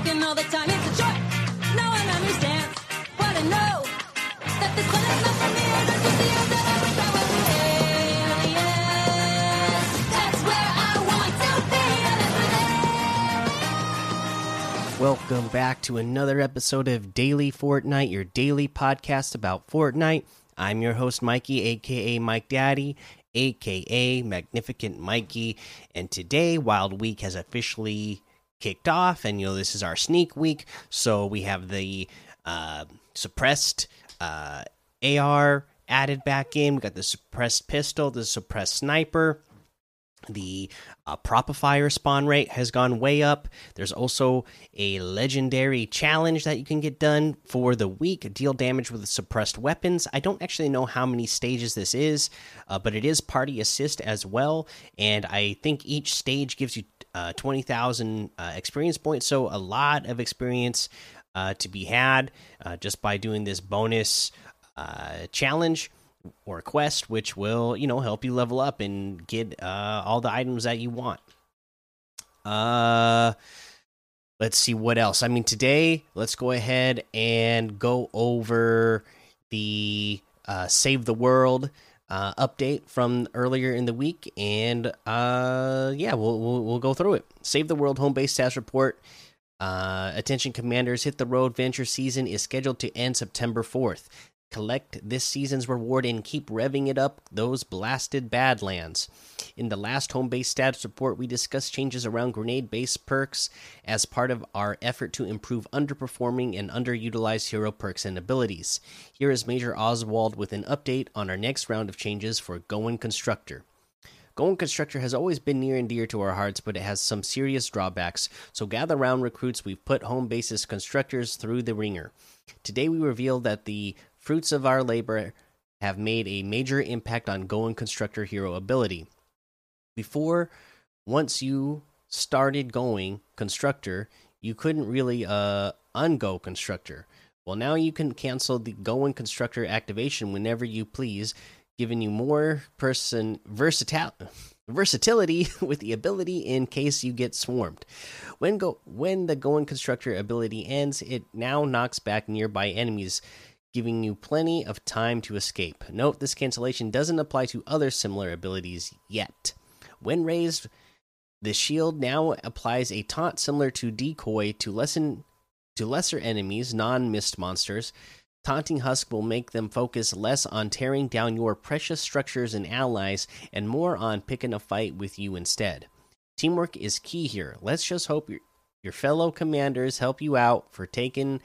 working all the time. It's a what I know. That this one is not for me. I Welcome back to another episode of Daily Fortnite, your daily podcast about Fortnite. I'm your host, Mikey, aka Mike Daddy, aka Magnificent Mikey. And today, Wild Week has officially kicked off, and you know, this is our sneak week. So we have the uh, suppressed uh, AR added back in, we got the suppressed pistol, the suppressed sniper. The uh, propifier spawn rate has gone way up. There's also a legendary challenge that you can get done for the week. Deal damage with suppressed weapons. I don't actually know how many stages this is uh, but it is party assist as well. And i think each stage gives you uh, 20000 uh, experience points so a lot of experience uh, to be had uh, just by doing this bonus challenge or quest, which will you know help you level up and get uh, all the items that you want. Uh, let's see what else. I mean, today let's go ahead and go over the uh, Save the World uh, update from earlier in the week, and uh, yeah, we'll, we'll we'll go through it. Save the World home base status report. Uh, attention commanders, hit the road venture season is scheduled to end September 4th. Collect this season's reward and keep revving it up those blasted Badlands. In the last home base status report, we discussed changes around grenade based perks as part of our effort to improve underperforming and underutilized hero perks and abilities. Here is Major Oswald with an update on our next round of changes for Going Constructor. Going Constructor has always been near and dear to our hearts, but it has some serious drawbacks. So gather round, recruits. We've put home bases constructors through the ringer. Today, we reveal that the fruits of our labor have made a major impact on Going Constructor hero ability. Before, once you started going Constructor, you couldn't really uh, ungo Constructor. Well, now you can cancel the Going Constructor activation whenever you please, giving you more person versatility. versatility with the ability in case you get swarmed. When go when the Going Constructor ability ends, it now knocks back nearby enemies giving you plenty of time to escape. Note this cancellation doesn't apply to other similar abilities yet. When raised, the shield now applies a taunt similar to decoy to lessen to lesser enemies, non-mist monsters. Taunting Husk will make them focus less on tearing down your precious structures and allies and more on picking a fight with you instead. Teamwork is key here. Let's just hope your, your fellow commanders help you out for taking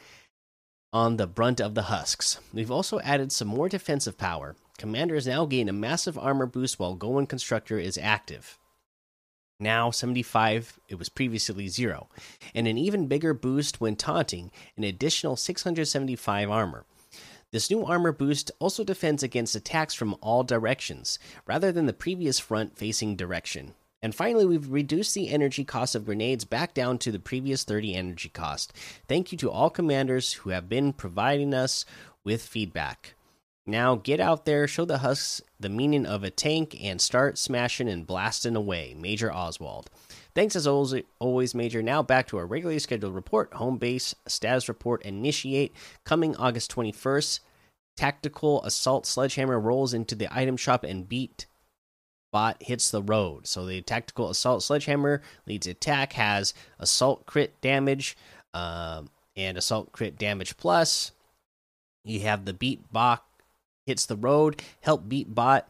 on the brunt of the husks. We've also added some more defensive power. Commanders now gain a massive armor boost while Going Constructor is active. Now 75, it was previously 0. And an even bigger boost when taunting, an additional 675 armor. This new armor boost also defends against attacks from all directions, rather than the previous front facing direction. And finally, we've reduced the energy cost of grenades back down to the previous 30 energy cost. Thank you to all commanders who have been providing us with feedback. Now get out there, show the Husks the meaning of a tank, and start smashing and blasting away. Major Oswald. Thanks as always, Major. Now back to our regularly scheduled report. Home base status report initiate coming August 21st. Tactical assault sledgehammer rolls into the item shop and beat bot hits the road. So the tactical assault sledgehammer leads attack has assault crit damage um, and assault crit damage plus. You have the beat bot hits the road, help beat bot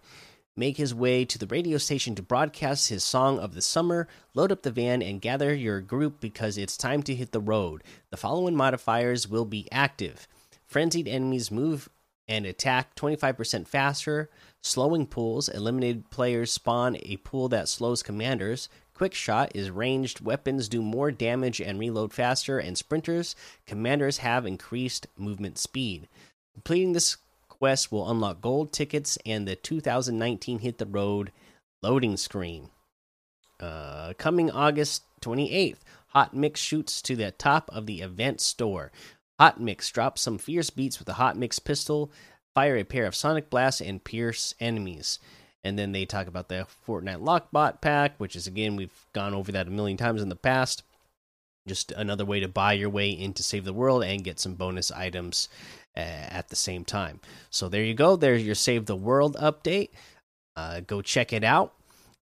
make his way to the radio station to broadcast his song of the summer, load up the van, and gather your group because it's time to hit the road. The following modifiers will be active Frenzied enemies move and attack 25% faster, slowing pools, eliminated players spawn a pool that slows commanders. Quick shot is ranged weapons do more damage and reload faster, and sprinters, commanders have increased movement speed. Completing this quest will unlock gold tickets and the 2019 Hit the Road loading screen. Uh, coming August 28th, Hot Mix shoots to the top of the event store. Hot Mix drops some fierce beats with a Hot Mix pistol, fire a pair of Sonic Blasts, and pierce enemies. And then they talk about the Fortnite Lockbot pack, which is again, we've gone over that a million times in the past. just another way to buy your way into Save the World and get some bonus items uh, at the same time. So there you go. There's your Save the World update. Uh, go check it out.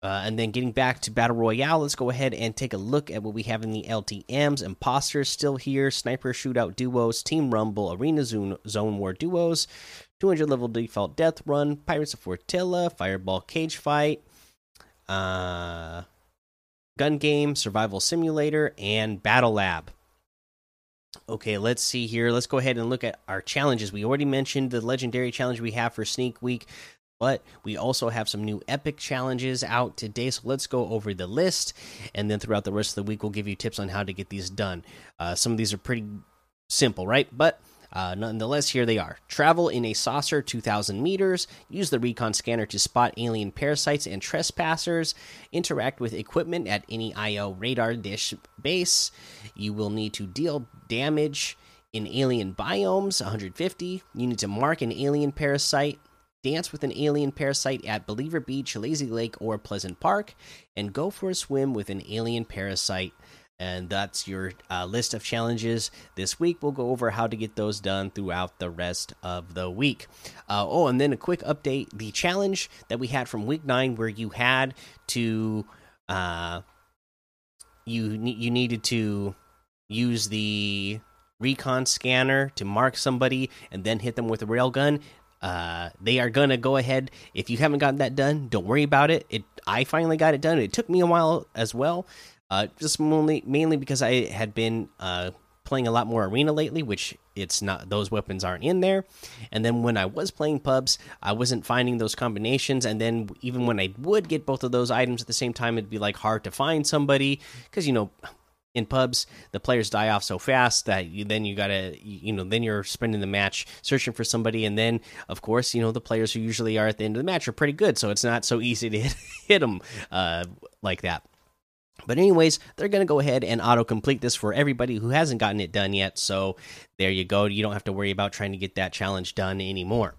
Uh, and then getting back to Battle Royale, let's go ahead and take a look at what we have in the LTMs. Imposters still here, Sniper Shootout duos, Team Rumble, Arena Zone, Zone War duos, 200 level default death run, Pirates of Fortilla, Fireball Cage Fight, uh, Gun Game, Survival Simulator, and Battle Lab. Okay, let's see here. Let's go ahead and look at our challenges. We already mentioned the legendary challenge we have for Sneak Week, but we also have some new epic challenges out today. So let's go over the list, and then throughout the rest of the week, we'll give you tips on how to get these done. Uh, some of these are pretty simple, right? But uh, nonetheless, here they are. Travel in a saucer 2,000 meters. Use the recon scanner to spot alien parasites and trespassers. Interact with equipment at any IO radar dish base. You will need to deal damage in alien biomes 150. You need to mark an alien parasite. Dance with an alien parasite at Believer Beach, Lazy Lake, or Pleasant Park. And go for a swim with an alien parasite and that's your uh, list of challenges this week. We'll go over how to get those done throughout the rest of the week. Uh, oh, and then a quick update: the challenge that we had from week nine, where you had to, uh, you you needed to use the recon scanner to mark somebody and then hit them with a railgun. Uh, they are gonna go ahead. If you haven't gotten that done, don't worry about it. It I finally got it done. It took me a while as well uh, just mainly mainly because I had been uh, playing a lot more arena lately, which it's not those weapons aren't in there. And then when I was playing pubs, I wasn't finding those combinations. And then even when I would get both of those items at the same time, it'd be like hard to find somebody because you know. In pubs, the players die off so fast that you, then you gotta, you know, then you're spending the match searching for somebody, and then, of course, you know, the players who usually are at the end of the match are pretty good, so it's not so easy to hit, hit them uh, like that. But anyways, they're to go ahead and auto complete this for everybody who hasn't gotten it done yet. So there you go. You don't have to worry about trying to get that challenge done anymore.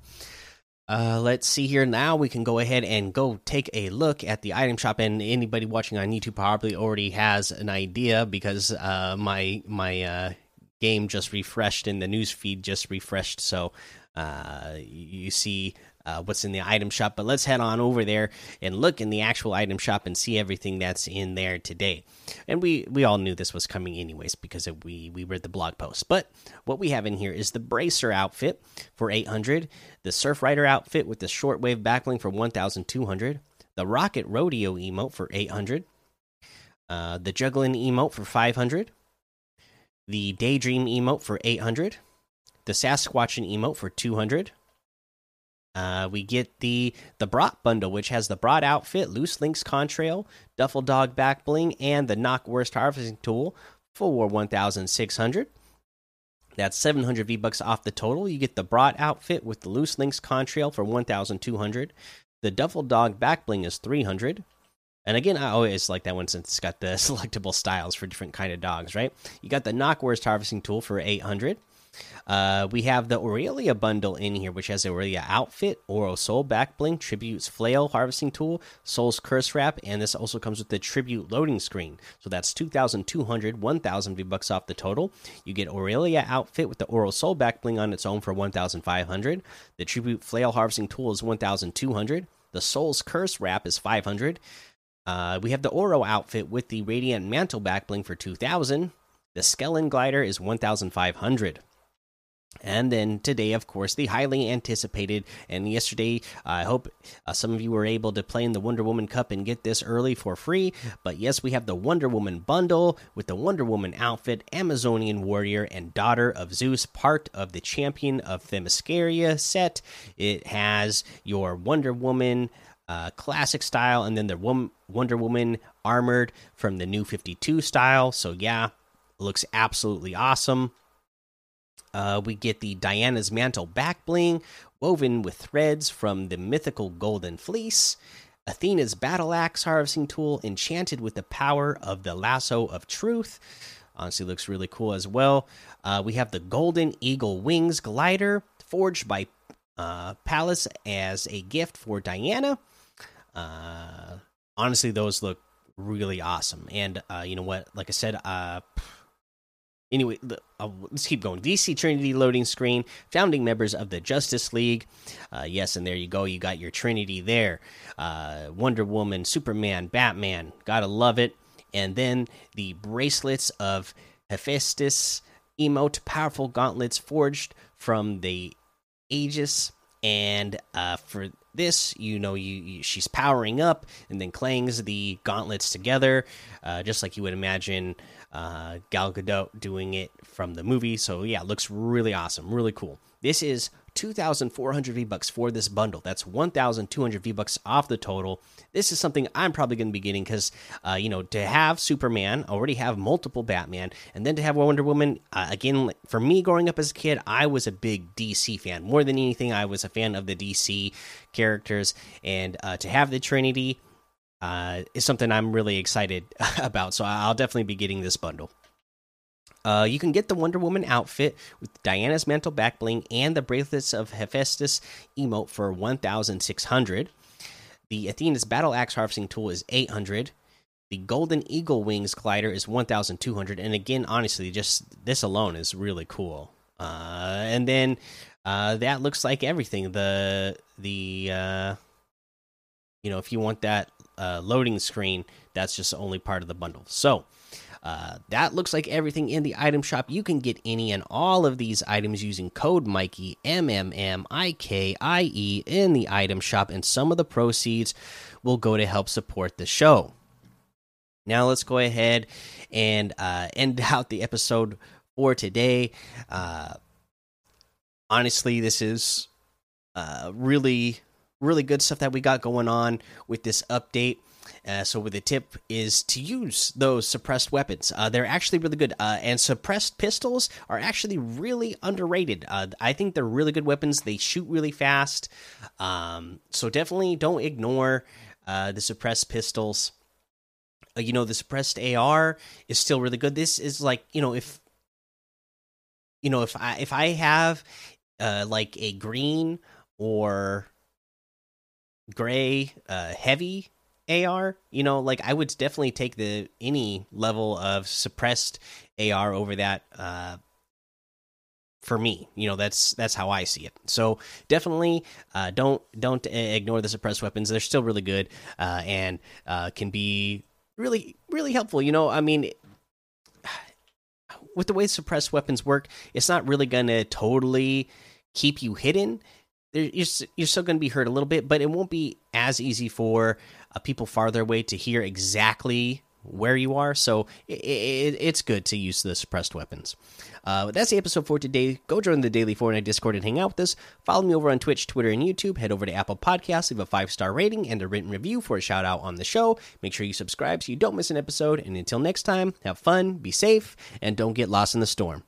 Uh, let's see here now. We can go ahead and go take a look at the item shop, and anybody watching on YouTube probably already has an idea because uh, my my uh, game just refreshed and the news feed just refreshed. So uh, you see uh, what's in the item shop. But let's head on over there and look in the actual item shop and see everything that's in there today. And we we all knew this was coming anyways because it, we we read the blog post. But what we have in here is the bracer outfit for 800, the surf rider outfit with the shortwave backbling for 1,200, the rocket rodeo emote for 800, uh, the juggling emote for 500, the daydream emote for 800, the Sasquatchin emote for 200 uh, we get the the Brat bundle, which has the Brat outfit, loose links contrail, duffel dog back bling, and the Knockwurst harvesting tool for one thousand six hundred. That's seven hundred V bucks off the total. You get the Brat outfit with the loose links contrail for one thousand two hundred. The duffel dog back bling is three hundred. And again, I always like that one since it's got the selectable styles for different kind of dogs, right? You got the Knockwurst harvesting tool for eight hundred. Uh, we have the Aurelia bundle in here, which has Aurelia outfit, Oro Soul back bling, Tributes flail harvesting tool, Soul's curse wrap, and this also comes with the Tribute loading screen. So that's 2,200, 1,000 V bucks off the total. You get Aurelia outfit with the Oro Soul back bling on its own for 1,500. The Tribute flail harvesting tool is 1,200. The Soul's curse wrap is 500. Uh, we have the Oro outfit with the Radiant Mantle Backbling for 2,000. The Skellen glider is 1,500. And then today, of course, the highly anticipated. And yesterday, I hope uh, some of you were able to play in the Wonder Woman Cup and get this early for free. But yes, we have the Wonder Woman bundle with the Wonder Woman outfit, Amazonian warrior, and daughter of Zeus, part of the Champion of Themyscira set. It has your Wonder Woman. Uh, classic style, and then the Wonder Woman armored from the new 52 style. So, yeah, looks absolutely awesome. Uh, we get the Diana's Mantle back bling, woven with threads from the mythical Golden Fleece. Athena's Battle Axe harvesting tool, enchanted with the power of the Lasso of Truth. Honestly, looks really cool as well. Uh, we have the Golden Eagle Wings glider, forged by uh, Palace as a gift for Diana. Uh, honestly, those look really awesome. And uh, you know what? Like I said, uh, Anyway, uh, let's keep going. DC Trinity loading screen, founding members of the Justice League. Uh, yes, and there you go. You got your Trinity there. Uh, Wonder Woman, Superman, Batman. Gotta love it. And then the bracelets of Hephaestus emote, powerful gauntlets forged from the Aegis. And uh, for this, you know, you, you, she's powering up and then clangs the gauntlets together, uh, just like you would imagine uh, Gal Gadot doing it from the movie. So yeah, looks really awesome, really cool. This is 2,400 V bucks for this bundle. That's 1,200 V bucks off the total. This is something I'm probably going to be getting because, uh, you know, to have Superman, already have multiple Batman, and then to have Wonder Woman. Uh, again, for me, growing up as a kid, I was a big DC fan. More than anything, I was a fan of the DC characters, and uh, to have the Trinity uh, is something I'm really excited about. So I'll definitely be getting this bundle. Uh, you can get the Wonder Woman outfit with Diana's mantle back bling and the bracelets of Hephaestus emote for 1,600. The Athena's battle axe harvesting tool is 800. The Golden Eagle Wings glider is 1,200. And again, honestly, just this alone is really cool. Uh, and then uh, that looks like everything. The the uh, you know if you want that uh, loading screen, that's just only part of the bundle. So uh, that looks like everything in the item shop. You can get any and all of these items using code Mikey M M M I K I E in the item shop, and some of the proceeds will go to help support the show. Now let's go ahead and uh, end out the episode for today. Uh, honestly, this is uh, really, really good stuff that we got going on with this update. Uh, so, the tip is to use those suppressed weapons. Uh, they're actually really good, uh, and suppressed pistols are actually really underrated. Uh, I think they're really good weapons. They shoot really fast, um, so definitely don't ignore uh, the suppressed pistols. Uh, you know, the suppressed AR is still really good. This is like you know if you know if I if I have like a green or gray heavy AR, you know, like I would definitely take the any level of suppressed AR over that uh for me. You know, that's that's how I see it. So, definitely uh don't don't ignore the suppressed weapons. They're still really good uh and uh can be really really helpful. You know, I mean with the way suppressed weapons work, it's not really going to totally keep you hidden you're, you're still going to be hurt a little bit, but it won't be as easy for uh, people farther away to hear exactly where you are. So it, it, it's good to use the suppressed weapons. Uh, that's the episode for today. Go join the daily Fortnite Discord and hang out with us. Follow me over on Twitch, Twitter, and YouTube. Head over to Apple Podcasts, leave a five star rating and a written review for a shout out on the show. Make sure you subscribe so you don't miss an episode. And until next time, have fun, be safe, and don't get lost in the storm.